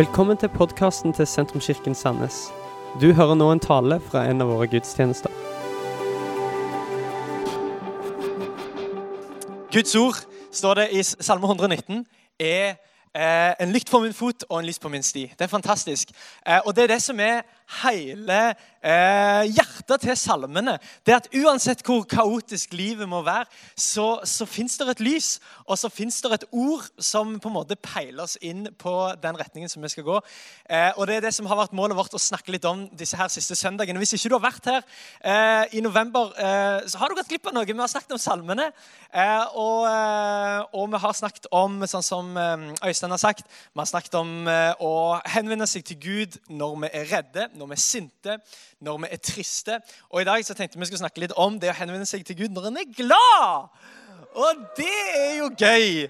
Velkommen til podkasten til Sentrumskirken Sandnes. Du hører nå en tale fra en av våre gudstjenester. Guds ord, står det i Salme 119, er eh, en lykt for min fot og en lys på min sti. Det er fantastisk. Eh, og det er det som er hele eh, hjertet til salmene. Det at uansett hvor kaotisk livet må være, så, så fins det et lys, og så fins det et ord som på en måte peiler oss inn på den retningen som vi skal gå. Eh, og det er det som har vært målet vårt å snakke litt om disse her siste søndagene. Hvis ikke du har vært her eh, i november, eh, så har du gått glipp av noe. Vi har snakket om salmene, eh, og, og, vi har snakket om, sånn som Øystein har sagt, vi har snakket om å henvende seg til Gud når vi er redde når vi er sinte, når vi er triste. Og i dag så tenkte vi skulle snakke litt om det å henvende seg til Gud når en er glad. Og det er jo gøy!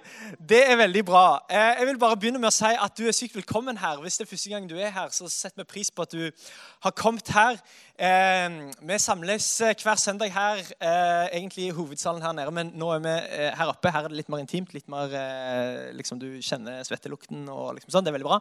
Det er veldig bra. Eh, jeg vil bare begynne med å si at du er sykt velkommen her. Hvis det er første gang du er her, så setter vi pris på at du har kommet her. Eh, vi samles eh, hver søndag her, egentlig i hovedsalen her nede, men nå er vi her oppe. Her er det litt mer intimt. litt mer, liksom Du kjenner svettelukten og liksom sånn. Det er veldig bra.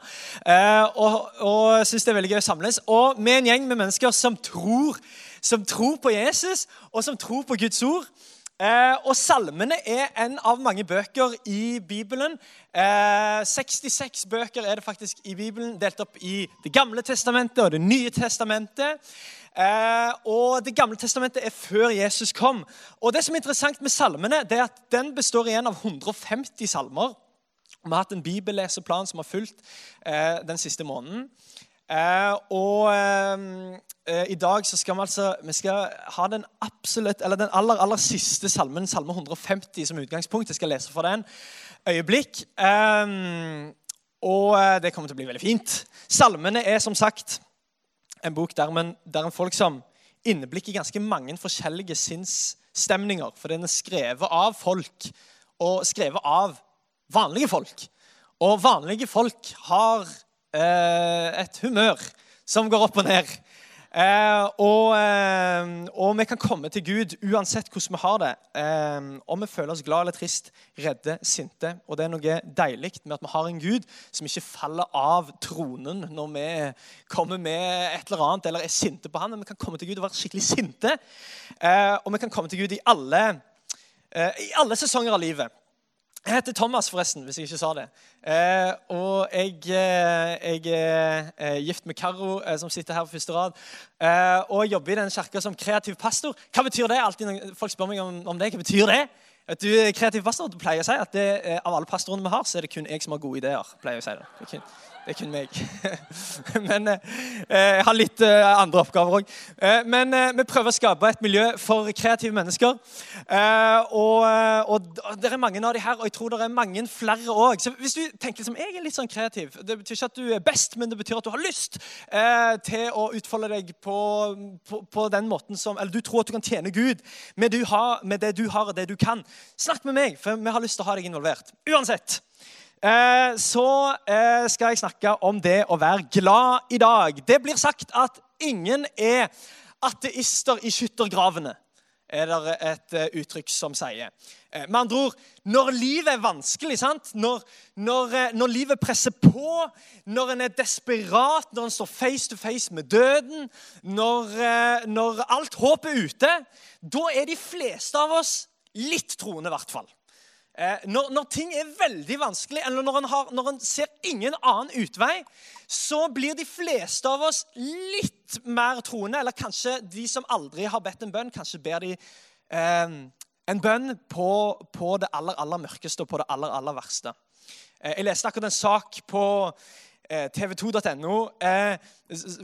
Og, og syns det er veldig gøy å samles. Og med en gjeng med mennesker som tror, som tror på Jesus, og som tror på Guds ord. Eh, og Salmene er en av mange bøker i Bibelen. Eh, 66 bøker er det faktisk i Bibelen, delt opp i Det gamle testamentet og Det nye testamentet. Eh, og Det gamle testamentet er før Jesus kom. Og Det som er interessant med salmene, det er at den består igjen av 150 salmer. Vi har hatt en bibelleseplan som har fulgt eh, den siste måneden. Eh, og eh, Eh, I dag så skal vi altså vi skal ha den absolutt, den aller aller siste salmen, salme 150, som utgangspunkt. Jeg skal lese for den øyeblikk. Eh, og det kommer til å bli veldig fint. Salmene er som sagt en bok der, man, der en folk som inneblikker ganske mange forskjellige sinnsstemninger. For den er skrevet av folk, og skrevet av vanlige folk. Og vanlige folk har et humør som går opp og ned. Eh, og, eh, og, vi kan komme til Gud uansett hvordan vi har det. Eh, om vi føler oss glad eller trist, redde, sinte. Og det er noe deilig med at vi har en Gud som ikke faller av tronen når vi kommer med et eller annet eller er sinte på ham. men vi kan komme til Gud og være skikkelig sinte. Eh, og vi kan komme til Gud i alle, eh, i alle sesonger av livet. Jeg heter Thomas, forresten, hvis jeg ikke sa det. Eh, og jeg, eh, jeg, er eh, gift med Karo, eh, som sitter her på første rad. Eh, og jobber i den kirka som kreativ pastor. Hva betyr det? Altid folk spør meg om, om det. Hva betyr det? At du er kreativ pastor, du pleier å si at det, Av alle pastorene vi har, så er det kun jeg som har gode ideer. pleier å si det. det det er kun meg. men eh, jeg har litt eh, andre oppgaver òg. Eh, men eh, vi prøver å skape et miljø for kreative mennesker. Eh, og, eh, og, det er mange av de her, og jeg tror det er mange flere òg. Så hvis du tenker som jeg er litt sånn kreativ Det betyr ikke at du er best, men det betyr at du har lyst til å utfolde deg på, på, på, den måten som Eller du tror at du kan tjene Gud med, du har, med det du har og det du kan. Snakk med meg, for vi har lyst til å ha deg involvert. Uansett. Eh, så eh, skal jeg snakke om det å være glad i dag. Det blir sagt at ingen er ateister i skyttergravene, er det et eh, uttrykk som sier. Med andre ord, når livet er vanskelig, når, når, når, livet presser på, når en er desperat, når en står face to face med døden, når, når alt håp er ute, da er de fleste av oss litt troende, i hvert fall. Eh, når, når, ting er veldig vanskelig, eller når en, har, når en, ser ingen annen utvei, så blir de fleste av oss litt mer troende. Eller kanskje de som aldri har bedt en bønn, kanskje ber de eh, en bønn på, på, det aller, aller mørkeste og på det aller, aller verste. Eh, jeg leste akkurat en sak på eh, tv2.no. Eh,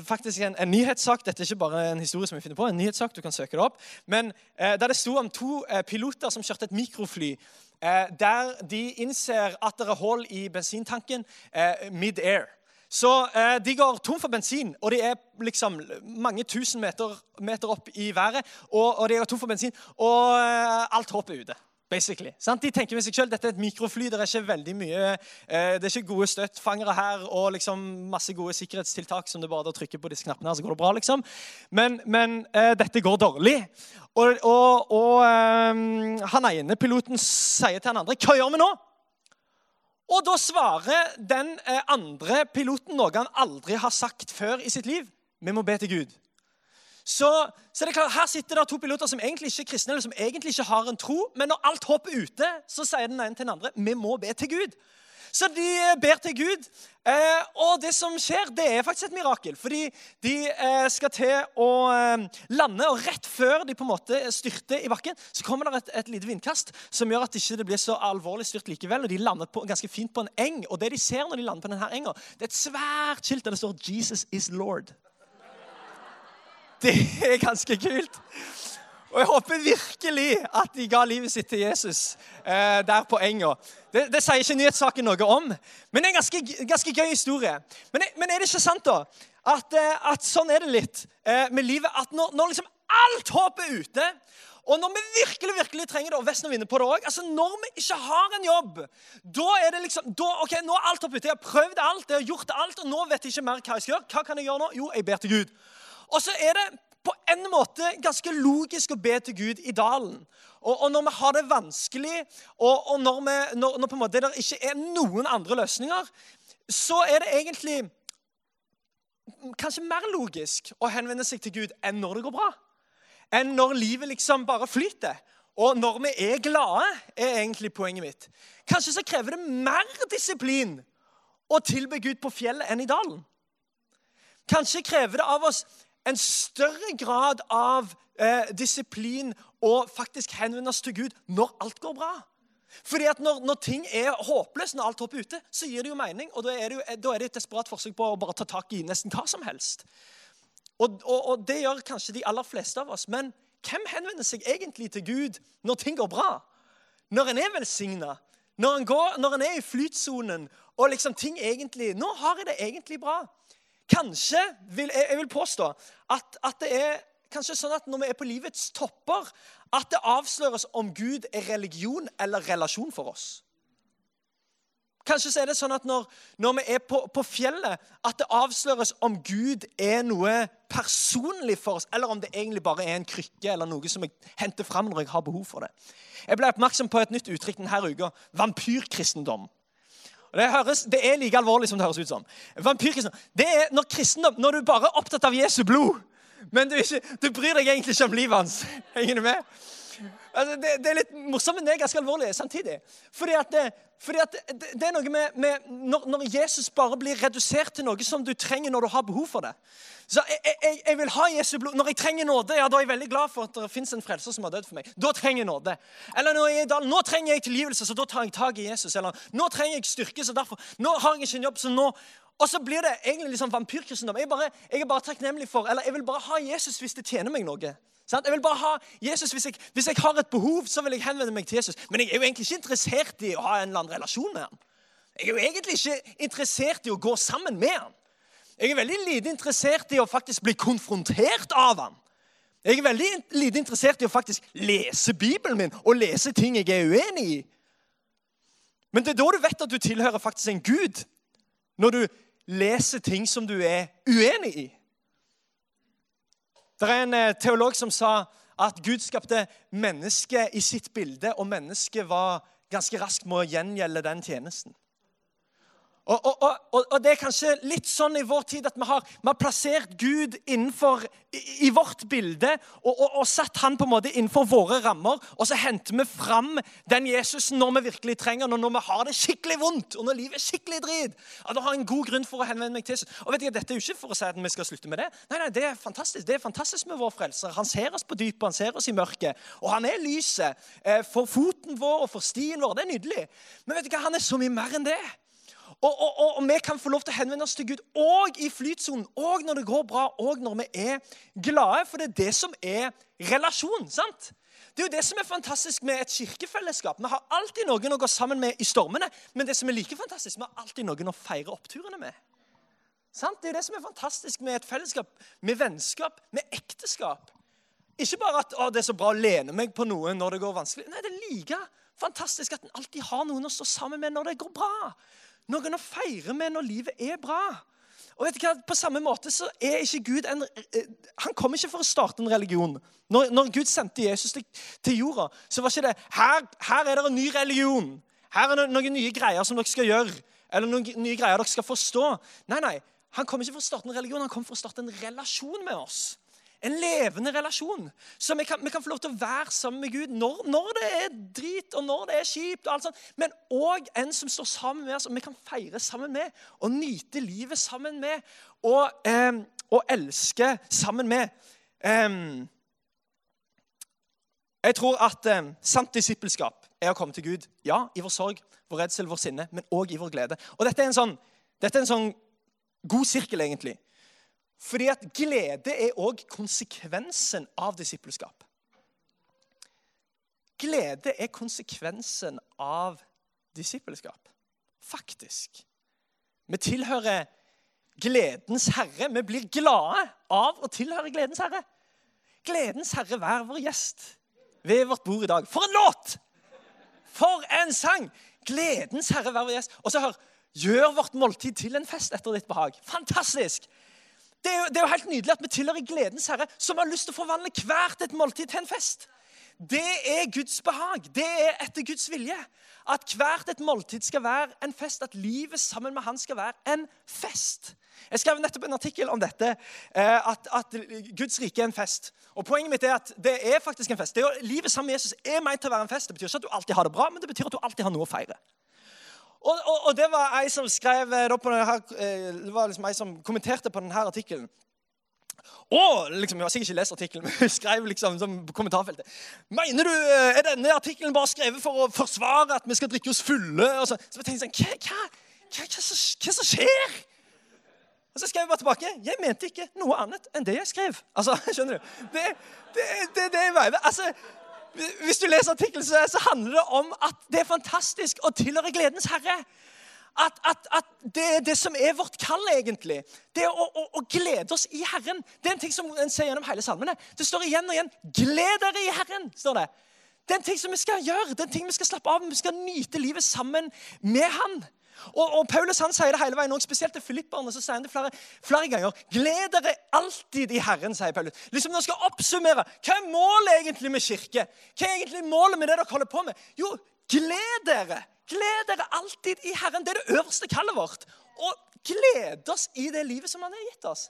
faktisk en, en, nyhetssak. Dette er ikke bare en historie som vi finner på, en nyhetssak, du kan søke det opp. Men der det sto om to piloter som kjørte et mikrofly der de innser at det er hull i bensintanken eh, mid-air. Så eh, De går tom for bensin, og de er liksom mange tusen meter, meter opp i været. Og, og de går tom for bensin, og alt håpet er ute basically. Sant? De tenker med seg selv, Dette er et mikrofly. Det er ikke veldig mye, eh, det er ikke gode støttfangere her og liksom masse gode sikkerhetstiltak som det bare er å trykke på disse knappene her, så går det bra. liksom. Men, men eh, dette går dårlig. Og, og, og eh, han ene piloten sier til han andre 'Hva gjør vi nå?' Og da svarer den eh, andre piloten noe han aldri har sagt før i sitt liv. Vi må be til Gud. Så, så det klart, Her sitter det to piloter som egentlig ikke er kristne, eller som egentlig ikke har en tro. Men når alt håp er ute, så sier den ene til den andre vi må be til Gud. Så de eh, ber til Gud, eh, og det som skjer, det er faktisk et mirakel. Fordi de eh, skal til å lande, og rett før de på en måte styrter i bakken, så kommer det et, et lite vindkast som gjør at det ikke blir så alvorlig styrt likevel. og De lander på, ganske fint på en eng. Og det de ser når de lander på denne enga, det er et svært skilt der det står 'Jesus is Lord'. Det er ganske kult. Og jeg håper virkelig at de ga livet sitt til Jesus eh, der på enga. Det, det, sier ikke nyhetssaken noe om, men det er en ganske, ganske gøy historie. Men, men, er det ikke sant, da, at, eh, at sånn er det litt eh, med livet? At når, når liksom alt håp er ute, og når vi virkelig virkelig trenger det, og Vesten vinner på det også, altså Når vi ikke har en jobb, da er det liksom da, ok, Nå er alt oppe ute. Jeg har prøvd alt, jeg har gjort alt, og nå vet jeg ikke mer hva jeg skal gjøre. Hva kan jeg gjøre nå? Jo, jeg ber til Gud. Og så er det på en måte ganske logisk å be til Gud i dalen. Og, og når vi har det vanskelig, og, og når, vi, når, når, på en måte det ikke er noen andre løsninger, så er det egentlig kanskje mer logisk å henvende seg til Gud enn når det går bra. Enn når livet liksom bare flyter. Og når vi er glade, er egentlig poenget mitt. Kanskje så krever det mer disiplin å tilbe Gud på fjellet enn i dalen. Kanskje krever det av oss en større grad av eh, disiplin og faktisk henvende oss til Gud når alt går bra. Fordi at når, når, ting er håpløst, når alt hopper ute, så gir det jo mening. Og da er det, jo, da er det et desperat forsøk på å bare ta tak i nesten hva som helst. Og, og, og, det gjør kanskje de aller fleste av oss. Men hvem henvender seg egentlig til Gud når ting går bra? Når en er velsigna? Når, når en er i flytsonen og liksom ting egentlig Nå har jeg det egentlig bra. Kanskje vil jeg vil påstå at, at, det er kanskje sånn at når vi er på livets topper, at det avsløres om Gud er religion eller relasjon for oss. Kanskje så er det sånn at når, når vi er på, på, fjellet, at det avsløres om Gud er noe personlig for oss, eller om det egentlig bare er en krykke eller noe som jeg henter fram når jeg har behov for det. Jeg ble oppmerksom på et nytt uttrykk denne uka. Vampyrkristendom. Det, høres, det, er like alvorlig som det høres ut som. Vampyrkristendom. Det er når kristendom, når du bare er opptatt av Jesu blod, men du, ikke, du bryr deg egentlig ikke om livet hans. Henger du med? Altså, det, det, er litt morsomt, men det er ganske alvorlig samtidig. Fordi at det, fordi at det, det er noe med, med når, når, Jesus bare blir redusert til noe som du trenger når du har behov for det. Så jeg, jeg, jeg vil ha Jesu blod. Når jeg trenger nåde, ja, da er jeg veldig glad for at det fins en frelser som har dødd for meg. Da trenger jeg nåde. Eller når jeg dalen, nå trenger jeg tilgivelse, så da tar jeg tak i Jesus. Eller nå trenger jeg styrke, så derfor Nå har jeg ikke en jobb, så nå og så blir det egentlig liksom vampyrkristendom. Jeg, jeg, er bare takknemlig for, eller jeg vil bare ha Jesus hvis det tjener meg noe. Jeg vil bare ha Jesus, hvis jeg, hvis jeg, har et behov, så vil jeg henvende meg til Jesus. Men jeg er jo egentlig ikke interessert i å ha en eller annen relasjon med ham. Jeg er jo egentlig ikke interessert i å gå sammen med ham. Jeg er veldig lite interessert i å faktisk bli konfrontert av ham. Jeg er veldig lite interessert i å faktisk lese Bibelen min og lese ting jeg er uenig i. Men det er da du vet at du tilhører faktisk en Gud. Når du leser ting som du er uenig i. Det er en eh, teolog som sa at Gud skapte mennesket i sitt bilde, og mennesket var ganske raskt med å gjengjelde den tjenesten. Og, og, og, og, det er kanskje litt sånn i vår tid at vi har, vi har plassert Gud innenfor i, i vårt bilde og, satt han på en måte innenfor våre rammer. Og så henter vi fram den Jesusen når vi virkelig trenger når, når vi har det skikkelig vondt og når livet er skikkelig drit. og Da har jeg en god grunn for å henvende meg til Jesus. Og vet du, Dette er jo ikke for å si at vi skal slutte med det. Nei, nei, Det er fantastisk Det er fantastisk med vår frelser. Han ser oss på dypet, han ser oss i mørket. Og han er lyset eh, for foten vår og for stien vår. Det er nydelig. Men vet du hva, han er så mye mer enn det. Og, og, og, og, vi kan få lov til å henvende oss til Gud òg i flytsonen, òg når det går bra, òg når vi er glade. For det er det som er relasjon. sant? Det er jo det som er fantastisk med et kirkefellesskap. Vi har alltid noen å gå sammen med i stormene, men det som er like fantastisk, vi har alltid noen å feire oppturene med. Sant? Det er jo det som er fantastisk med et fellesskap, med vennskap, med ekteskap. Ikke bare at det er så bra å lene meg på noen når det går vanskelig. Nei, det er like fantastisk at en alltid har noen å stå sammen med når det går bra. Noen å feire med når livet er bra. Og vet du hva? På samme måte så er ikke Gud en eh, Han kom ikke for å starte en religion. Når, når Gud sendte Jesus til, til, jorda, så var ikke det her, her er det en ny religion. Her er det noen nye greier som dere skal gjøre, eller noen nye greier dere skal forstå. Nei, nei. Han kommer ikke for å starte en religion, han kommer for å starte en relasjon med oss. En levende relasjon. Så vi kan, vi kan få lov til å være sammen med Gud når, når, det er drit og når det er kjipt. og alt sånt. Men òg en som står sammen med oss, og vi kan feire sammen med. Og nyte livet sammen med. Og, eh, og elske sammen med. Eh, jeg tror at eh, sant disippelskap er å komme til Gud. Ja, i vår sorg, vår redsel, vår sinne, men òg i vår glede. Og dette er en sånn, dette er en sånn god sirkel, egentlig. Fordi at glede er òg konsekvensen av disippelskap. Glede er konsekvensen av disippelskap. Faktisk. Vi tilhører gledens herre. Vi blir glade av å tilhøre gledens herre. Gledens herre, vær vår gjest ved vårt bord i dag. For en låt! For en sang! Gledens herre, vær vår gjest. Og så hør Gjør vårt måltid til en fest etter ditt behag. Fantastisk! Det er, jo, det er jo helt nydelig at vi tilhører gledens herre, som har lyst til å forvandle hvert et måltid til en fest. Det er Guds behag. Det er etter Guds vilje. At hvert et måltid skal være en fest. At livet sammen med Han skal være en fest. Jeg skrev nettopp en artikkel om dette. Eh, at, at Guds rike er en fest. Og Poenget mitt er at det er faktisk en fest. Er, livet sammen med Jesus er meint til å være en fest. Det betyr ikke at du alltid har det bra, men det betyr at du alltid har noe å feire. Og, og, og, det var ei som skrev eh, denne, eh, det var liksom ei som kommenterte på denne artikkelen. Og liksom, Jeg har sikkert ikke lest artikkelen, men hun skrev liksom som kommentarfeltet. Mener du, eh, Er denne artikkelen bare skrevet for å forsvare at vi skal drikke oss fulle? Og så, så jeg tenkte sånn, hva, hva, hva, hva, som, hva som skjer? Og så skrev jeg bare tilbake. Jeg mente ikke noe annet enn det jeg skrev. Altså, skjønner du? Det er det, det, det, det, altså, hvis du leser artikkelen, så, handler det om at det er fantastisk å tilhøre gledens herre. At, at, at, det er det som er vårt kall, egentlig. Det å, å, å, glede oss i Herren. Det er en ting som en ser gjennom hele salmene. Det står igjen og igjen 'Gled dere i Herren'. står det. Det er en ting som vi skal gjøre, det er en ting vi skal slappe av. Vi skal nyte livet sammen med Han. Og, og, Paulus han sier det hele veien, og spesielt til filipperne. så sier han det flere, flere ganger. Gled dere alltid i Herren, sier Paulus. Liksom Når skal oppsummere, Hva er målet egentlig med kirke? Hva er egentlig målet med det dere holder på med? Jo, gled dere. Gled dere alltid i Herren. Det er det øverste kallet vårt. Og glede oss i det livet som Han har gitt oss.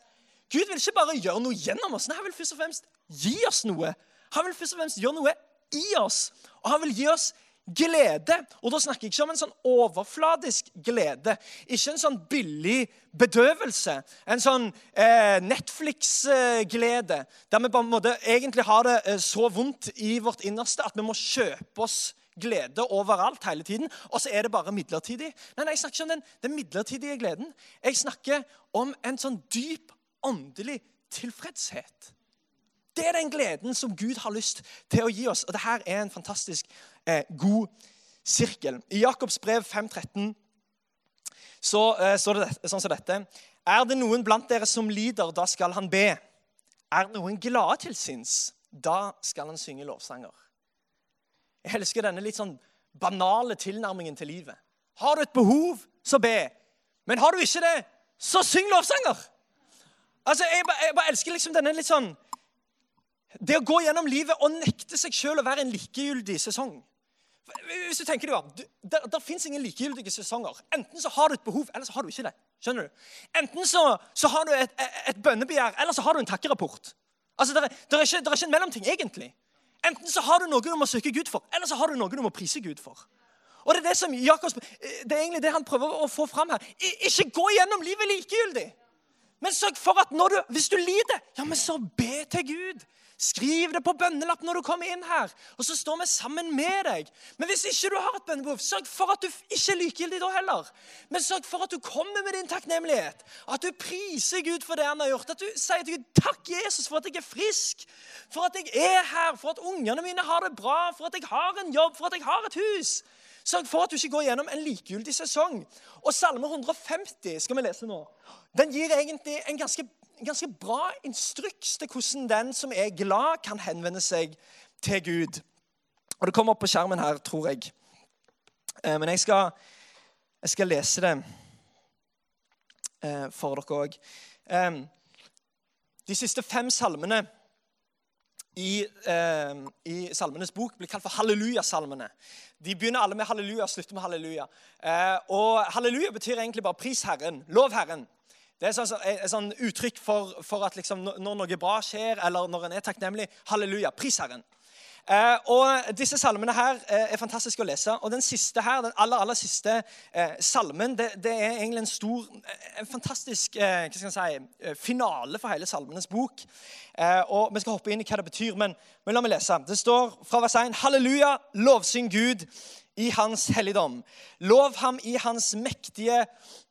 Gud vil ikke bare gjøre noe gjennom oss, nei, han vil først og fremst gi oss noe. Han vil først og fremst gjøre noe i oss. Og han vil gi oss glede. Og da snakker jeg ikke om en sånn overfladisk glede. Ikke en sånn billig bedøvelse. En sånn eh, Netflix-glede der vi på en måte egentlig har det eh, så vondt i vårt innerste at vi må kjøpe oss glede overalt hele tiden, og så er det bare midlertidig. Nei, nei, Jeg snakker ikke om den, den midlertidige gleden. Jeg snakker om en sånn dyp åndelig tilfredshet. Det er den gleden som Gud har lyst til å gi oss. Og dette er en fantastisk eh, god sirkel. I Jakobs brev 5,13 så eh, står det sånn som dette. Er det noen blant dere som lider, da skal han be. Er noen glade til sinns, da skal han synge lovsanger. Jeg elsker denne litt sånn banale tilnærmingen til livet. Har du et behov, så be. Men har du ikke det, så syng lovsanger. Altså, Jeg, jeg bare elsker liksom denne litt sånn Det å gå gjennom livet og nekte seg sjøl å være en likegyldig sesong. Hvis du tenker deg Det, det fins ingen likegyldige sesonger. Enten så har du et behov, eller så har du ikke det. Skjønner du? Enten så, så har du et, et bønnebegjær, eller så har du en takkerapport. Altså, det er, er ikke, det er ikke en mellomting, egentlig. Enten så har du noe du må søke Gud for, eller så har du noe du må prise Gud for. Og Det er det som Jakobs, det er egentlig det han prøver å få fram her. Ikke gå gjennom livet likegyldig. Men sørg for at du, hvis du lider, ja, men så be til Gud. Skriv det på bønnelapp når du kommer inn her, og så står vi sammen med deg. Men hvis ikke du har et bønnebehov, sørg for at du ikke er likegyldig da heller. Men sørg for at du kommer med din takknemlighet. At du priser Gud for det han har gjort. At du sier til Gud takk, Jesus, for at jeg er frisk. For at jeg er her. For at ungene mine har det bra. For at jeg har en jobb. For at jeg har et hus. Sørg for at du ikke går gjennom en likegyldig sesong. Og Salme 150 skal vi lese nå. Den gir egentlig en ganske ganske bra instruks til hvordan den som er glad, kan henvende seg til Gud. Og Det kommer opp på skjermen her, tror jeg. Eh, men jeg skal, jeg skal lese det eh, for dere òg. De siste fem salmene i, eh, i Salmenes bok blir kalt for hallelujasalmene. De begynner alle med halleluja og slutter med halleluja. Eh, og halleluja betyr egentlig bare 'pris Herren', 'lov Herren'. Det er et sånn uttrykk for, for at liksom, når noe bra skjer, eller når en er takknemlig halleluja, pris Herren. Eh, og Disse salmene her eh, er fantastiske å lese. Og den siste her, den aller aller siste eh, salmen det, det, er egentlig en stor, en fantastisk eh, hva skal jeg si, eh, finale for hele Salmenes bok. Eh, og Vi skal hoppe inn i hva det betyr, men, men la meg lese. Det står fra vers 1.: Halleluja, lovsyng Gud i hans helligdom. Lov ham i hans mektige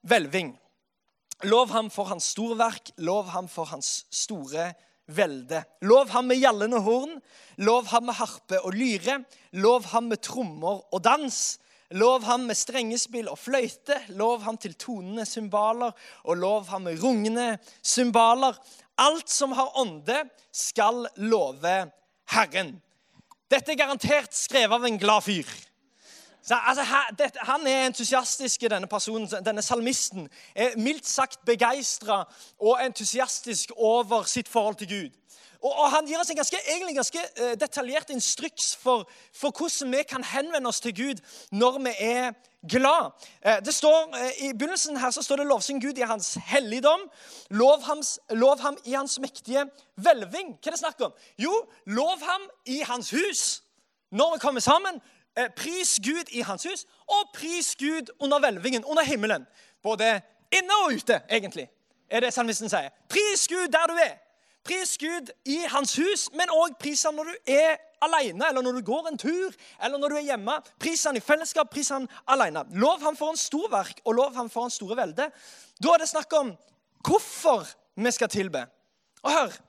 hvelving. Lov ham for hans store verk, lov ham for hans store velde. Lov ham med gjallende horn, lov ham med harpe og lyre, lov ham med trommer og dans. Lov ham med strengespill og fløyte, lov ham til tonende cymbaler, og lov ham med rungende cymbaler. Alt som har ånde, skal love Herren. Dette er garantert skrevet av en glad fyr. Så, altså, han er entusiastisk, denne personen, denne salmisten. Er mildt sagt begeistra og entusiastisk over sitt forhold til Gud. Og, og Han gir oss en ganske, egentlig ganske uh, detaljert instruks for, for, hvordan vi kan henvende oss til Gud når vi er glad. Uh, det står, uh, I begynnelsen her så står det 'lovsyng Gud i hans helligdom'. Lov, hans, lov ham i hans mektige hvelving. Hva er det snakk om? Jo, lov ham i hans hus. Når vi kommer sammen, Eh, pris Gud i hans hus, og pris Gud under hvelvingen, under himmelen. Både inne og ute, egentlig, er det salmisten sier. Pris Gud der du er. Pris Gud i hans hus, men òg pris han når du er alene, eller når du går en tur, eller når du er hjemme. Pris han i fellesskap, pris han alene. Lov han for en stor verk, og lov han for en store velde. Da er det snakk om hvorfor vi skal tilbe. Og hør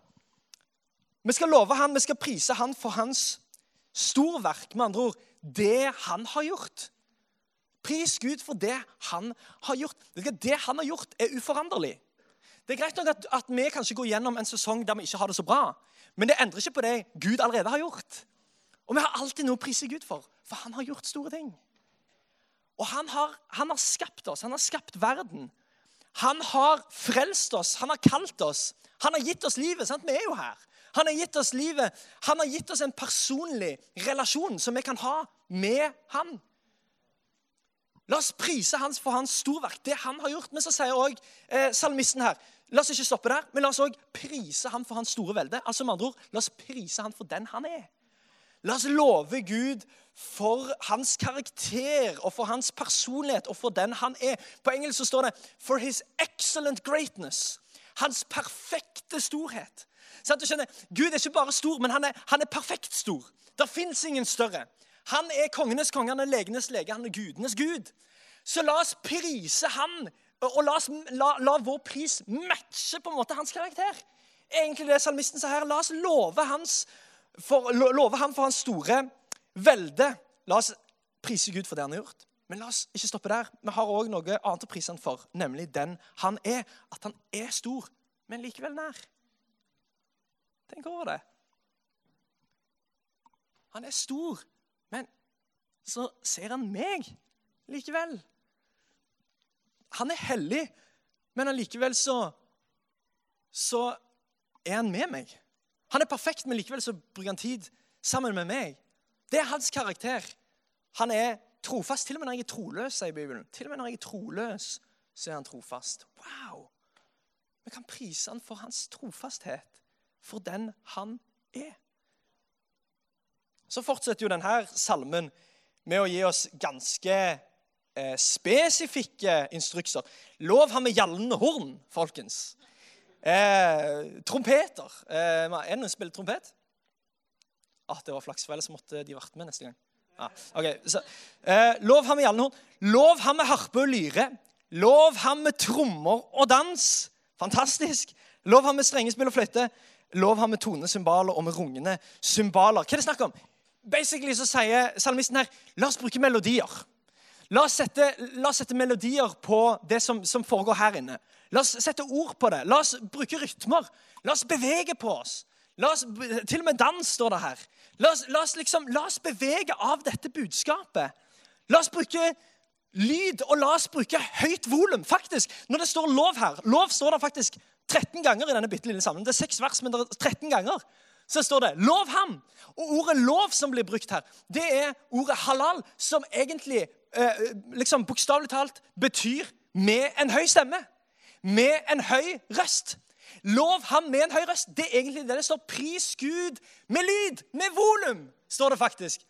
Vi skal love han, vi skal prise han for hans storverk. Med andre ord det han har gjort. Pris Gud for det han har gjort. Det han har gjort, er uforanderlig. Det er greit nok at, at, vi kanskje går gjennom en sesong der vi ikke har det så bra, men det endrer ikke på det Gud allerede har gjort. Og vi har alltid noe å prise Gud for, for han har gjort store ting. Og han har, han har skapt oss, han har skapt verden. Han har frelst oss, han har kalt oss. Han har gitt oss livet. sant? Vi er jo her. Han har gitt oss livet. Han har gitt oss en personlig relasjon som vi kan ha med han. La oss prise hans for hans storverk, det han har gjort. Men så sier også eh, salmisten her La oss ikke stoppe der, men la oss også prise ham for hans store velde. Altså med andre ord, La oss prise ham for den han er. La oss love Gud for hans karakter og for hans personlighet og for den han er. På engelsk så står det 'for his excellent greatness'. Hans perfekte storhet. Sånn, du skjønner, Gud er ikke bare stor, men han er, han er perfekt stor. Det fins ingen større. Han er kongenes konge, han er legenes lege, han er gudenes gud. Så la oss prise han, og la, oss, la, la vår pris matche på en måte hans karakter. Egentlig det salmisten sa her. La oss love, for, love ham for hans store velde. La oss prise Gud for det han har gjort. Men la oss ikke stoppe der. Vi har òg noe annet å prise han for, nemlig den han er. At han er stor, men likevel nær. Tenk over det. Han er stor, så ser han meg likevel. Han er hellig, men allikevel så Så er han med meg. Han er perfekt, men likevel så bruker han tid sammen med meg. Det er hans karakter. Han er trofast. Til og med når jeg er troløs, sier Bibelen. Til og med når jeg er troløs, så er han trofast. Wow! Vi kan prise han for hans trofasthet for den han er. Så fortsetter jo denne salmen med å gi oss ganske eh, spesifikke instrukser. Lov ham med gjallende horn, folkens. Eh, trompeter. Eh, er det noen som spiller trompet? Ah, det var flaks, for ellers måtte de vært med neste gang. Ah, okay. Så, eh, lov ham med gjallende horn. Lov ham med harpe og lyre. Lov ham med trommer og dans. Fantastisk. Lov ham med strengespill og fløyte. Lov ham med tonesymbaler og med rungende symbaler. Hva er det snakk om? Basically så sier salmisten her la oss bruke melodier. La oss sette, la oss sette melodier på det som, som, foregår her inne. La oss sette ord på det. La oss bruke rytmer. La oss bevege på oss. Oss, til og med dans står det her. La oss, la oss, liksom, la oss bevege av dette budskapet. La oss bruke lyd, og la oss bruke høyt volum. Faktisk, når det står lov her Lov står det faktisk 13 ganger i denne bitte lille sammen. Det er seks vers, men det er 13 ganger. Så står det 'lov ham'. Og ordet 'lov' som blir brukt her, det er ordet 'halal', som egentlig eh, liksom bokstavelig talt betyr 'med en høy stemme'. Med en høy røst. Lov ham med en høy røst. Det er egentlig det det står. Pris Gud med lyd, med volum, står det faktisk.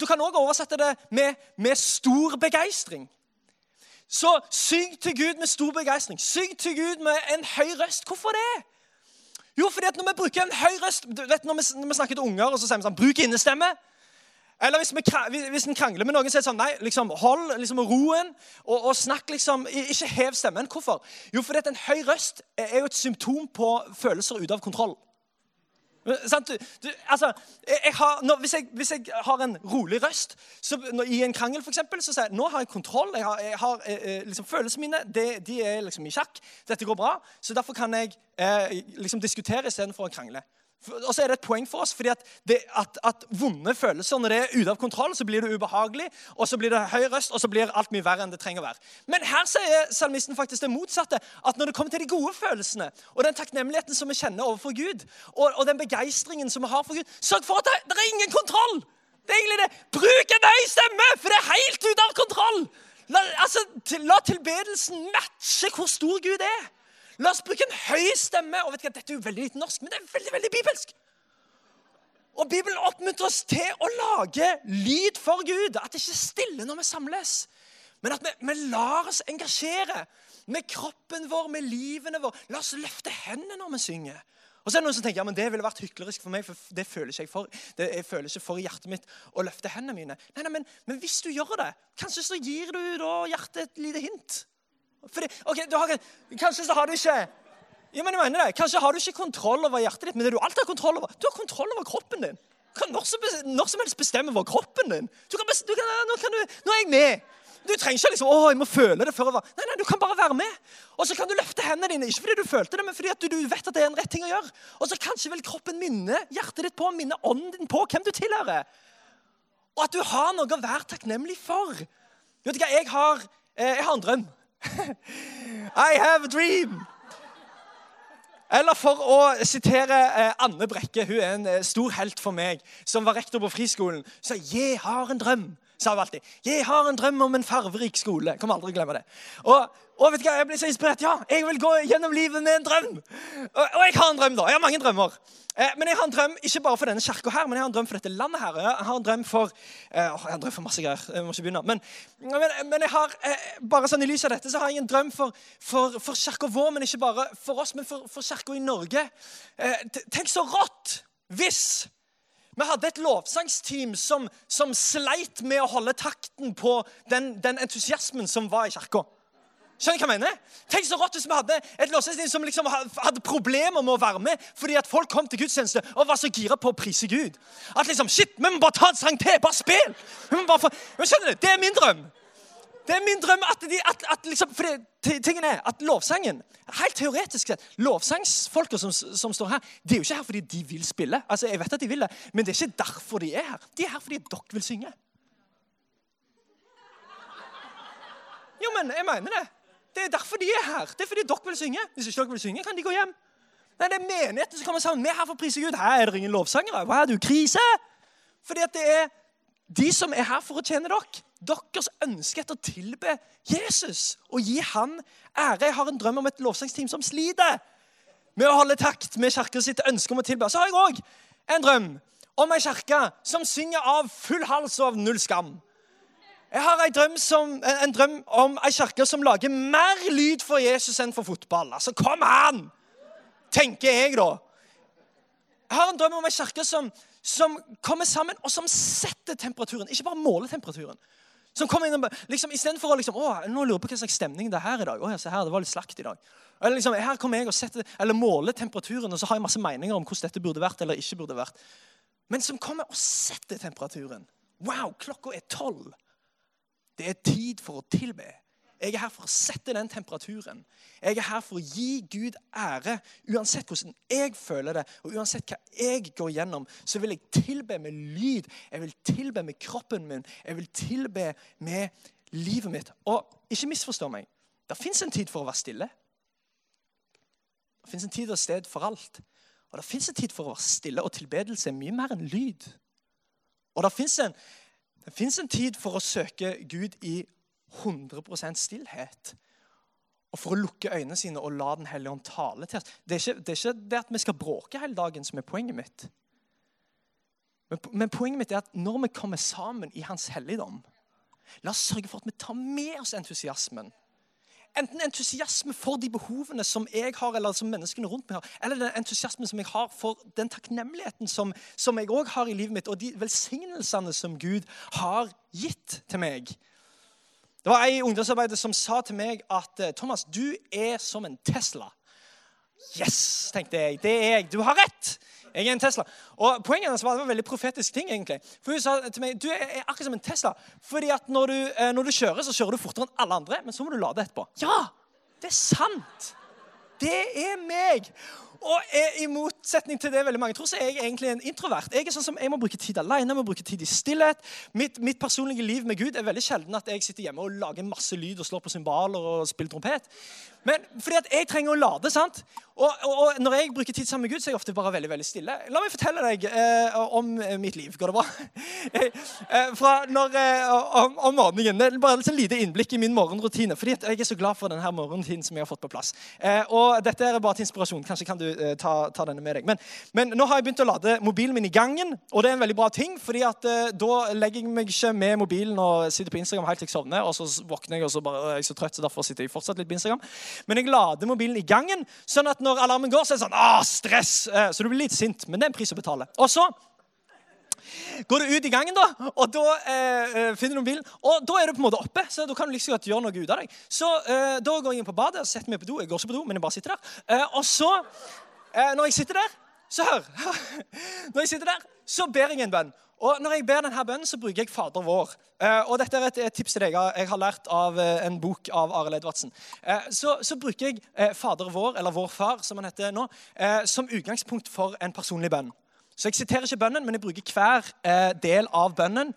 Du kan òg oversette det med, med stor begeistring. Så syng til Gud med stor begeistring. Syng til Gud med en høy røst. Hvorfor det? Jo, fordi at når vi bruker en høy røst vet, når, vi, når vi snakker til unger, og så sier vi sånn Bruk innestemme. Eller hvis, vi, hvis en krangler med noen, så er det sånn Nei, liksom, hold liksom, roen og, og snakk liksom Ikke hev stemmen. Hvorfor? Jo, fordi at en høy røst er jo et symptom på følelser ute av kontroll. Du, du, altså, jeg har, når, hvis, jeg, hvis, jeg, har en rolig røst så, når, i en krangel, for eksempel, så sier jeg nå har jeg kontroll. Jeg har, jeg har eh, eh liksom, Følelsene mine de, de, er liksom i sjakk. Dette går bra. Så derfor kan jeg eh, liksom diskutere istedenfor å krangle. Og så er det et poeng for oss, fordi at, det, at, at, vonde følelser når det er ute av kontroll, så blir det ubehagelig, og så blir det høy røst, og så blir alt mye verre enn det trenger å være. Men her sier salmisten faktisk det motsatte. At når det kommer til de gode følelsene, og den takknemligheten som vi kjenner overfor Gud, og, og den begeistringen som vi har for Gud, sørg for at det, det, er ingen kontroll! Det er egentlig det. Bruk en høy stemme, for det er helt ute av kontroll! La, altså, la tilbedelsen matche hvor stor Gud er. La oss bruke en høy stemme. Og vet du Dette er jo veldig lite norsk, men det er veldig, veldig bibelsk. Og Bibelen oppmuntrer oss til å lage lyd for Gud. At det ikke er stille når vi samles, men at vi, vi lar oss engasjere med kroppen vår, med livene våre. La oss løfte hendene når vi synger. Og så er det noen som tenker ja, men det ville vært hyklerisk for meg, for det føler jeg ikke for i hjertet mitt å løfte hendene mine. Nei, nei, men, men hvis du gjør det, kanskje så gir du da hjertet et lite hint. Fordi, ok, har, Kanskje så har du ikke ja, men jeg mener det. Kanskje har du ikke kontroll over hjertet ditt, men det du alltid har kontroll over, du har kontroll over kroppen din. Du kan når som, når som helst bestemme over kroppen din. Du kan, du kan, nå, kan du, nå, er jeg med. Du trenger ikke liksom, å, jeg må føle det før jeg var. Nei, nei, Du kan bare være med. Og så kan du løfte hendene dine, ikke fordi du følte det, men fordi du, du, vet at det er en rett ting å gjøre. Og så kanskje vil kroppen minne hjertet ditt på, minne ånden din på hvem du tilhører. Og at du har noe å være takknemlig for. Vet du hva, Jeg har, eh, jeg har en drøm. I have a dream! Eller for å sitere eh, Anne Brekke, hun er en eh, stor helt for meg, som var rektor på friskolen. Så 'Jeg har en drøm', sa hun alltid. 'Jeg har en drøm om en farverik skole'. Kommer aldri glemme det. Og, og vet du hva, jeg ble så inspirert. Ja, jeg vil gå gjennom livet med en drøm. Og, og jeg har en drøm, da. Jeg har mange drømmer. Eh, men jeg har en drøm ikke bare for denne kirka her, men jeg har en drøm for dette landet her. Jeg har en drøm for eh, jeg har en drøm for masse greier. Jeg må ikke begynne. Men, men, men jeg har, eh, bare sånn i lys av dette så har jeg en drøm for, for, for kirka vår, men ikke bare for oss, men for, for kirka i Norge. Tenk så rått hvis vi hadde et lovsangsteam som, som sleit med å holde takten på den, den entusiasmen som var i kirka. Skjønner du hva jeg mener? Tenk så rått hvis vi hadde et låsested som liksom hadde problemer med å være med fordi at folk kom til gudstjeneste og var så gira på å prise Gud. At liksom Shit, vi må bare ta en sang til! Bare spill! Bare men skjønner du? Det er min drøm. Det er min drøm at, de, at, at liksom, for det, tingen er at lovsangen Helt teoretisk sett, lovsangsfolka som, som, står her, de er jo ikke her fordi de vil spille. Altså, jeg vet at de vil det, Men det er ikke derfor de er her. De er her fordi dere vil synge. Jo, men jeg mener det. Det er derfor de er her. Det er fordi dere vil synge. Hvis ikke dere vil synge, kan de gå hjem. Nei, Det er menigheten som kommer sammen. Vi er her for å prise Gud. Her er det ingen lovsangere. Hva er du, krise? Fordi at det er de som er her for å tjene dere. Deres ønske etter å tilbe Jesus og gi han ære. Jeg har en drøm om et lovsangsteam som sliter med å holde takt med kirka sitt ønske om å tilbe. Så har jeg òg en drøm om ei kirke som synger av full hals og av null skam. Jeg har drøm, som, en drøm om ei kirke som lager mer lyd for Jesus enn for fotball. Altså, kom an! Tenker jeg, da. Jeg har en drøm om ei kirke som, som, kommer sammen, og som setter temperaturen. Ikke bare måler temperaturen. Som kommer inn og, liksom, Istedenfor å liksom, å, nå lurer på hva slags stemning det er her i dag. Å, ja, se her, det var litt slakt i dag. Eller, liksom, her kommer jeg og setter, eller måler temperaturen, og så har jeg masse meninger om hvordan dette burde vært eller ikke burde vært. Men som kommer og setter temperaturen. Wow, klokka er tolv. Det er tid for å tilbe. Jeg er her for å sette den temperaturen. Jeg er her for å gi Gud ære. Uansett hvordan jeg føler det, og uansett hva jeg går gjennom, så vil jeg tilbe med lyd. Jeg vil tilbe med kroppen min. Jeg vil tilbe med livet mitt. Og ikke misforstå meg. Det fins en tid for å være stille. Det fins en tid og sted for alt. Og det fins en tid for å være stille, og tilbedelse er mye mer enn lyd. Og det fins en, en, tid for å søke Gud i 100 stillhet. Og for å lukke øynene sine og la Den hellige ånd tale til oss. Det er, ikke, det er ikke det at vi skal bråke hele dagen, som er poenget mitt. Men, men poenget mitt er at når vi kommer sammen i Hans helligdom, la oss sørge for at vi tar med oss entusiasmen. Enten entusiasme for de behovene som jeg har, eller som menneskene rundt meg har, eller den entusiasmen som jeg har for den takknemligheten som, som jeg òg har i livet mitt, og de velsignelsene som Gud har gitt til meg. Det var ei ungdomsarbeider som sa til meg at eh, Thomas, du er som en Tesla. Yes, tenkte jeg. Det er jeg. Du har rett. Jeg er en Tesla. Og Poenget hennes var det var en veldig profetisk ting. egentlig. For Hun sa til meg du er akkurat som en Tesla. fordi at når du, eh, når du kjører, så kjører du fortere enn alle andre, men så må du lade etterpå. Ja, det er sant! Det er meg. Og I motsetning til det veldig mange tror, så er jeg egentlig en introvert. Jeg er sånn som jeg må bruke tid alene, jeg må bruke tid i stillhet. Mitt, mitt, personlige liv med Gud er veldig sjelden at jeg sitter hjemme og lager masse lyd og slår på cymbaler og spiller trompet. Men fordi at jeg trenger å lade. sant? Og, og, og, når jeg bruker tid sammen med Gud, så er jeg ofte bare veldig veldig stille. La meg fortelle deg eh, om eh, mitt liv. Går det bra? eh, fra når, eh, om, om, morgenen. Det er bare et lite innblikk i min morgenrutine. fordi jeg er så glad for denne morgenrutinen som jeg har fått på plass. Eh, og Dette er bare til inspirasjon. Kanskje kan du eh, ta, ta, denne med deg. Men, men, nå har jeg begynt å lade mobilen min i gangen, og det er en veldig bra ting. fordi at da legger jeg meg ikke med mobilen og sitter på Instagram helt til jeg sovner, og så våkner jeg og så bare, jeg er så trøtt, så derfor sitter jeg fortsatt litt på Instagram. Men jeg lader mobilen i gangen, sånn at når alarmen går, så er det sånn ah, stress. Eh, så du blir litt sint, men det er en pris å betale. Og så går du ut i gangen, da, og da eh, eh, finner du mobilen. Og da er du på en måte oppe, så da kan du liksom godt gjøre noe ut av deg. Så eh, da går jeg inn på badet og setter meg på do. Jeg går ikke på do, men jeg bare sitter der. Eh, og så, eh, når jeg sitter der, så hør Når jeg sitter der, så ber jeg en bønn. Og Når jeg ber denne bønnen, så bruker jeg Fader vår. Eh, og Dette er et, tips til deg jeg har lært av eh, en bok av Arild Edvardsen. Eh, så, så, bruker jeg eh, Fader vår, eller Vår Far, som han heter nå, eh, som utgangspunkt for en personlig bønn. Så Jeg siterer ikke bønnen, men jeg bruker hver eh, del av bønnen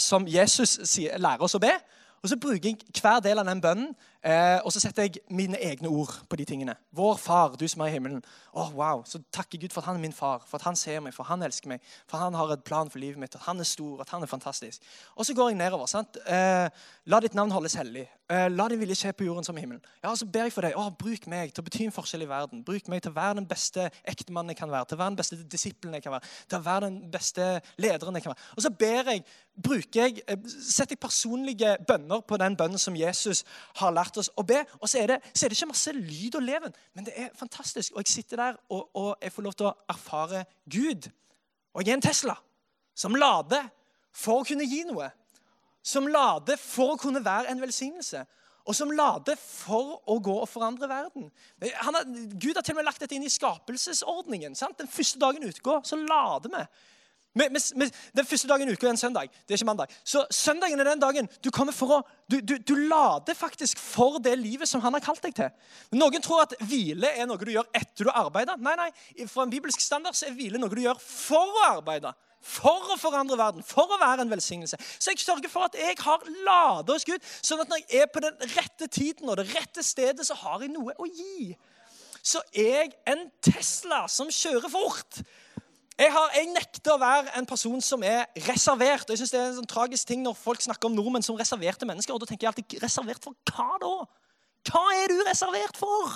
som Jesus lærer oss å be. Og så bruker jeg hver del av den bønnen Eh, og så setter jeg mine egne ord på de tingene. Vår far, du som er i himmelen. Oh, wow. Så takker Gud for at han er min far, for at han ser meg, for han elsker meg, for han har et plan for livet mitt, at han er stor, at han er fantastisk. Og så går jeg nedover. sant? Eh, la ditt navn holdes hellig. Eh, la din vilje skje på jorden som i himmelen. Ja, Så ber jeg for deg. Oh, bruk meg til å bety en forskjell i verden. Bruk meg til å være den beste ektemannen jeg kan være, til å være den beste disippelen jeg kan være, til å være den beste lederen jeg kan være. Og så ber jeg, bruker jeg, eh, setter jeg personlige bønner på den bønnen som Jesus har lært oss å be. Og så er, det, så er det ikke masse lyd og leven, men det er fantastisk. Og jeg sitter der, og, og jeg får lov til å erfare Gud. Og jeg er en Tesla som lader for å kunne gi noe. Som lader for å kunne være en velsignelse. Og som lader for å gå og forandre verden. Har, Gud har til og med lagt dette inn i skapelsesordningen. Sant? Den første dagen utgår, så lader vi. Med, den første dagen i uka er en søndag. Det er ikke mandag. Så søndagen er den dagen du kommer for å du, du, du, lader faktisk for det livet som han har kalt deg til. Noen tror at hvile er noe du gjør etter du arbeider. Nei, nei. For en bibelsk standard så er hvile noe du gjør for å arbeide. For å forandre verden, for å være en velsignelse. Så jeg sørger for at jeg har ladet hos Gud, sånn at når jeg er på den rette tiden og det rette stedet, så har jeg noe å gi. Så er jeg en Tesla som kjører fort. Jeg, har, jeg, nekter å være en person som er reservert. og jeg synes Det er en sånn tragisk ting når folk snakker om nordmenn som reserverte mennesker. og da tenker jeg alltid, Reservert for hva da? Hva er du reservert for?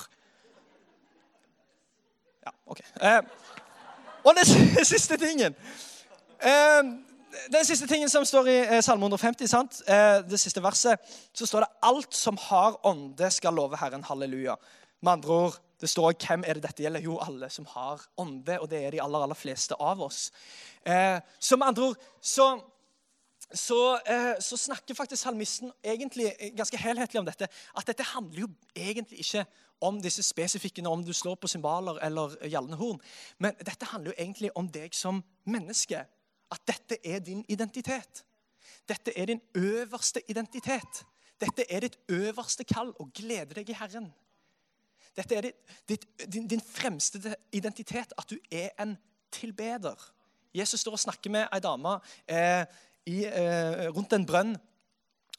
Ja, OK. Eh, og den siste tingen eh, Den siste tingen som står i eh, Salme 150, sant? Eh, det siste verset, så står det alt som har ånde, skal love Herren. Halleluja. Med andre ord det står hvem er det dette gjelder? Jo, alle som har ånde. Og det er de aller, aller fleste av oss. Eh, så med andre ord så, så, eh, så, snakker faktisk salmisten egentlig ganske helhetlig om dette. At dette handler jo egentlig ikke om disse spesifikke om du slår på cymbaler eller gjallende horn. Men dette handler jo egentlig om deg som menneske. At dette er din identitet. Dette er din øverste identitet. Dette er ditt øverste kall å glede deg i Herren. Dette er ditt, din, din, fremste identitet, at du er en tilbeder. Jesus står og snakker med ei dame eh, eh, rundt en brønn.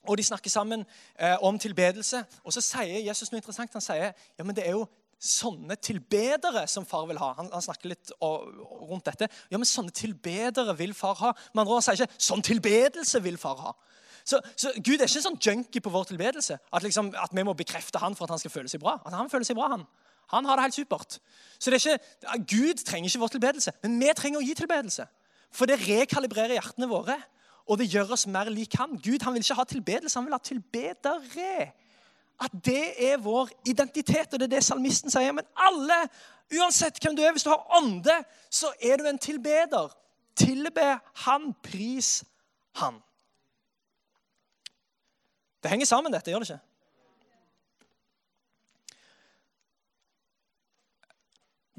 Og De snakker sammen eh, om tilbedelse. Og Så sier Jesus noe interessant. Han sier ja, men det er jo sånne tilbedere som far vil ha. Han, han snakker litt og, rundt dette. Ja, men sånne tilbedere vil far ha. Med andre sier ikke sånn tilbedelse vil far ha. Så, så, Gud er ikke sånn junkie på vår tilbedelse. At, liksom, at, vi må bekrefte han for at han skal føle seg bra. At han føler seg bra, han. Han har det helt supert. Så det ikke, Gud trenger ikke vår tilbedelse, men vi trenger å gi tilbedelse. For det rekalibrerer hjertene våre, og det gjør oss mer lik han. Gud han vil ikke ha tilbedelse, han vil ha tilbedere. At det er vår identitet, og det er det salmisten sier. Men alle, uansett hvem du er, hvis du har ånde, så er du en tilbeder. Tilbe han, pris han. Det henger sammen, dette, gjør det ikke?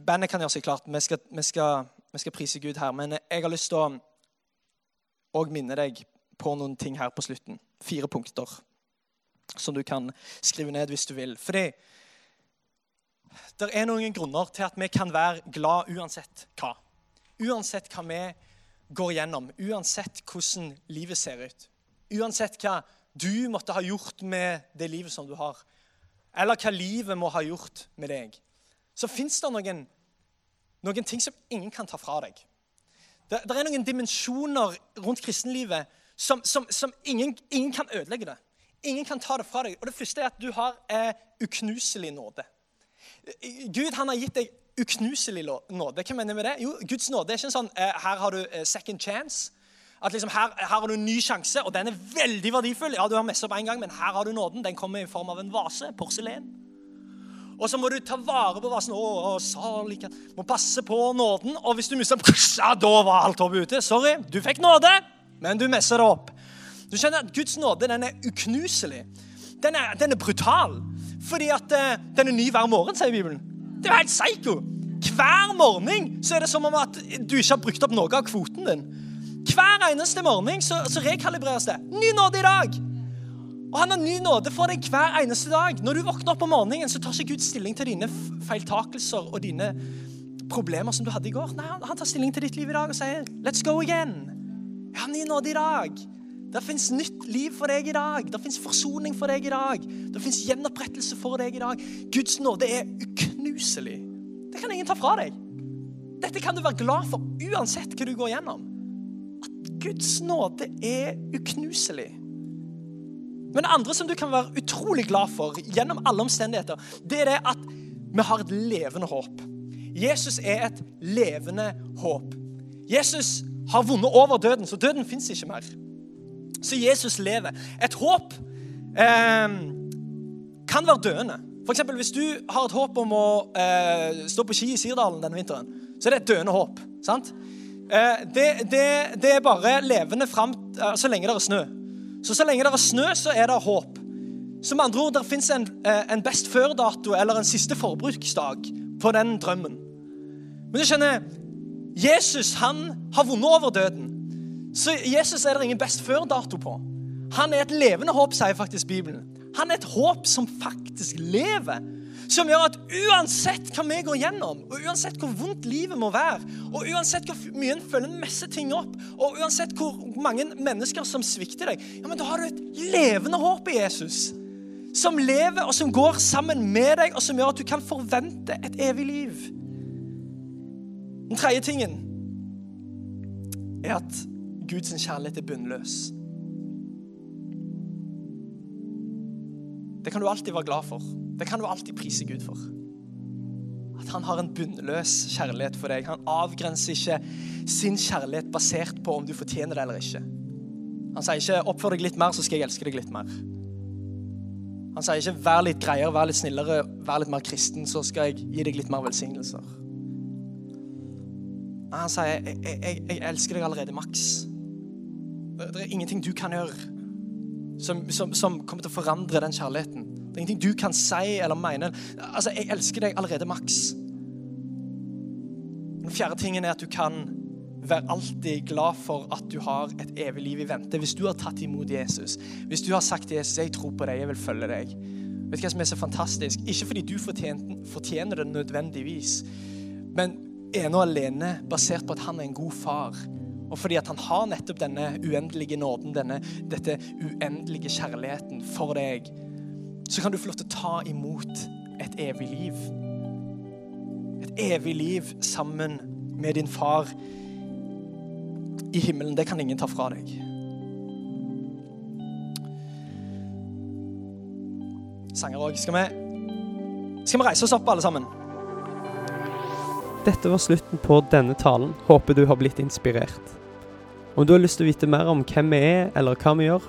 Bandet kan gjøre seg klart. Vi skal, vi, skal, vi skal, prise Gud her. Men jeg har lyst til å og minne deg på noen ting her på slutten. Fire punkter som du kan skrive ned hvis du vil. Fordi det er noen grunner til at vi kan være glad uansett hva. Uansett hva vi går gjennom, uansett hvordan livet ser ut. Uansett hva du måtte ha gjort med det livet som du har, eller hva livet må ha gjort med deg, så fins det noen, noen, ting som ingen kan ta fra deg. Det, det er noen dimensjoner rundt kristenlivet som, som, som ingen, ingen, kan ødelegge det. Ingen kan ta det fra deg. Og Det første er at du har eh, uknuselig nåde. Gud han har gitt deg uknuselig nåde. Hva mener jeg med det? Jo, Guds nåde er ikke en sånn eh, her har du eh, second chance. At liksom her, her, har du en ny sjanse, og den er veldig verdifull. Ja, du har messa på en gang, men her har du nåden. Den kommer i form av en vase. Porselen. Og så må du ta vare på vasen. Å, å salig Må passe på nåden. Og hvis du mister den, ja, da var alt hoppet ute. Sorry, du fikk nåde, men du messer det opp. Du skjønner at Guds nåde den er uknuselig. Den er, den er brutal. Fordi at uh, den er ny hver morgen, sier Bibelen. Det er jo helt psycho. Hver morgen så er det som om at du ikke har brukt opp noe av kvoten din. Hver eneste morgen så, så rekalibreres det. Ny nåde i dag. Og han har ny nåde for deg hver eneste dag. Når du våkner opp om morgenen, så tar ikke Gud stilling til dine feiltakelser og dine problemer som du hadde i går. Nei, Han tar stilling til ditt liv i dag og sier 'Let's go again'. Jeg har ny nåde i dag. Det fins nytt liv for deg i dag. Det fins forsoning for deg i dag. Det fins gjenopprettelse for deg i dag. Guds nåde er uknuselig. Det kan ingen ta fra deg. Dette kan du være glad for uansett hva du går gjennom. Guds nåde er uknuselig. Men det andre som du kan være utrolig glad for gjennom alle omstendigheter, det er det at vi har et levende håp. Jesus er et levende håp. Jesus har vunnet over døden, så døden fins ikke mer. Så Jesus lever. Et håp eh, kan være døende. Eksempel, Hvis du har et håp om å eh, stå på ski i Sirdalen denne vinteren, så er det et døende håp. sant? Eh, det, det, det, er bare levende fram eh, så lenge det er snø. Så så lenge det er snø, så er det håp. Som andre ord, Det fins en, eh, en best før-dato eller en siste forbruksdag på den drømmen. Men du skjønner, Jesus han har vunnet over døden. Så Jesus er det ingen best før-dato på. Han er et levende håp, sier faktisk Bibelen. Han er et håp som faktisk lever som gjør at uansett hva vi går gjennom, og uansett hvor vondt livet må være, og uansett hvor mye en føler en masse ting opp, og uansett hvor mange mennesker som svikter deg, ja, men da har du et levende håp i Jesus. Som lever, og som går sammen med deg, og som gjør at du kan forvente et evig liv. Den tredje tingen er at Guds kjærlighet er bunnløs. Det kan du alltid være glad for. Det kan du alltid prise Gud for. At han har en bunnløs kjærlighet for deg. Han avgrenser ikke sin kjærlighet basert på om du fortjener det eller ikke. Han sier ikke 'oppfør deg litt mer, så skal jeg elske deg litt mer'. Han sier ikke 'vær litt greiere, vær litt snillere, vær litt mer kristen, så skal jeg gi deg litt mer velsignelser'. Han sier 'jeg, jeg, jeg elsker deg allerede maks'. Det er ingenting du kan gjøre som, som, som kommer til å forandre den kjærligheten. Det er ingenting du kan si eller mene. Altså, Jeg elsker deg allerede maks. Den fjerde tingen er at du kan være alltid glad for at du har et evig liv i vente. Hvis du har tatt imot Jesus, hvis du har sagt til Jesus 'Jeg tror på deg, jeg vil følge deg'. Vet du hva som er så fantastisk? Ikke fordi du fortjener, det nødvendigvis, men ene og alene basert på at han er en god far. Og fordi at han har nettopp denne uendelige nåden, denne, dette uendelige kjærligheten for deg så kan du få lov til å ta imot et evig liv. Et evig liv sammen med din far i himmelen. Det kan ingen ta fra deg. Sanger òg. Skal, skal vi reise oss opp, alle sammen? Dette var slutten på denne talen. Håper du har blitt inspirert. Om du har lyst til å vite mer om hvem vi er, eller hva vi gjør,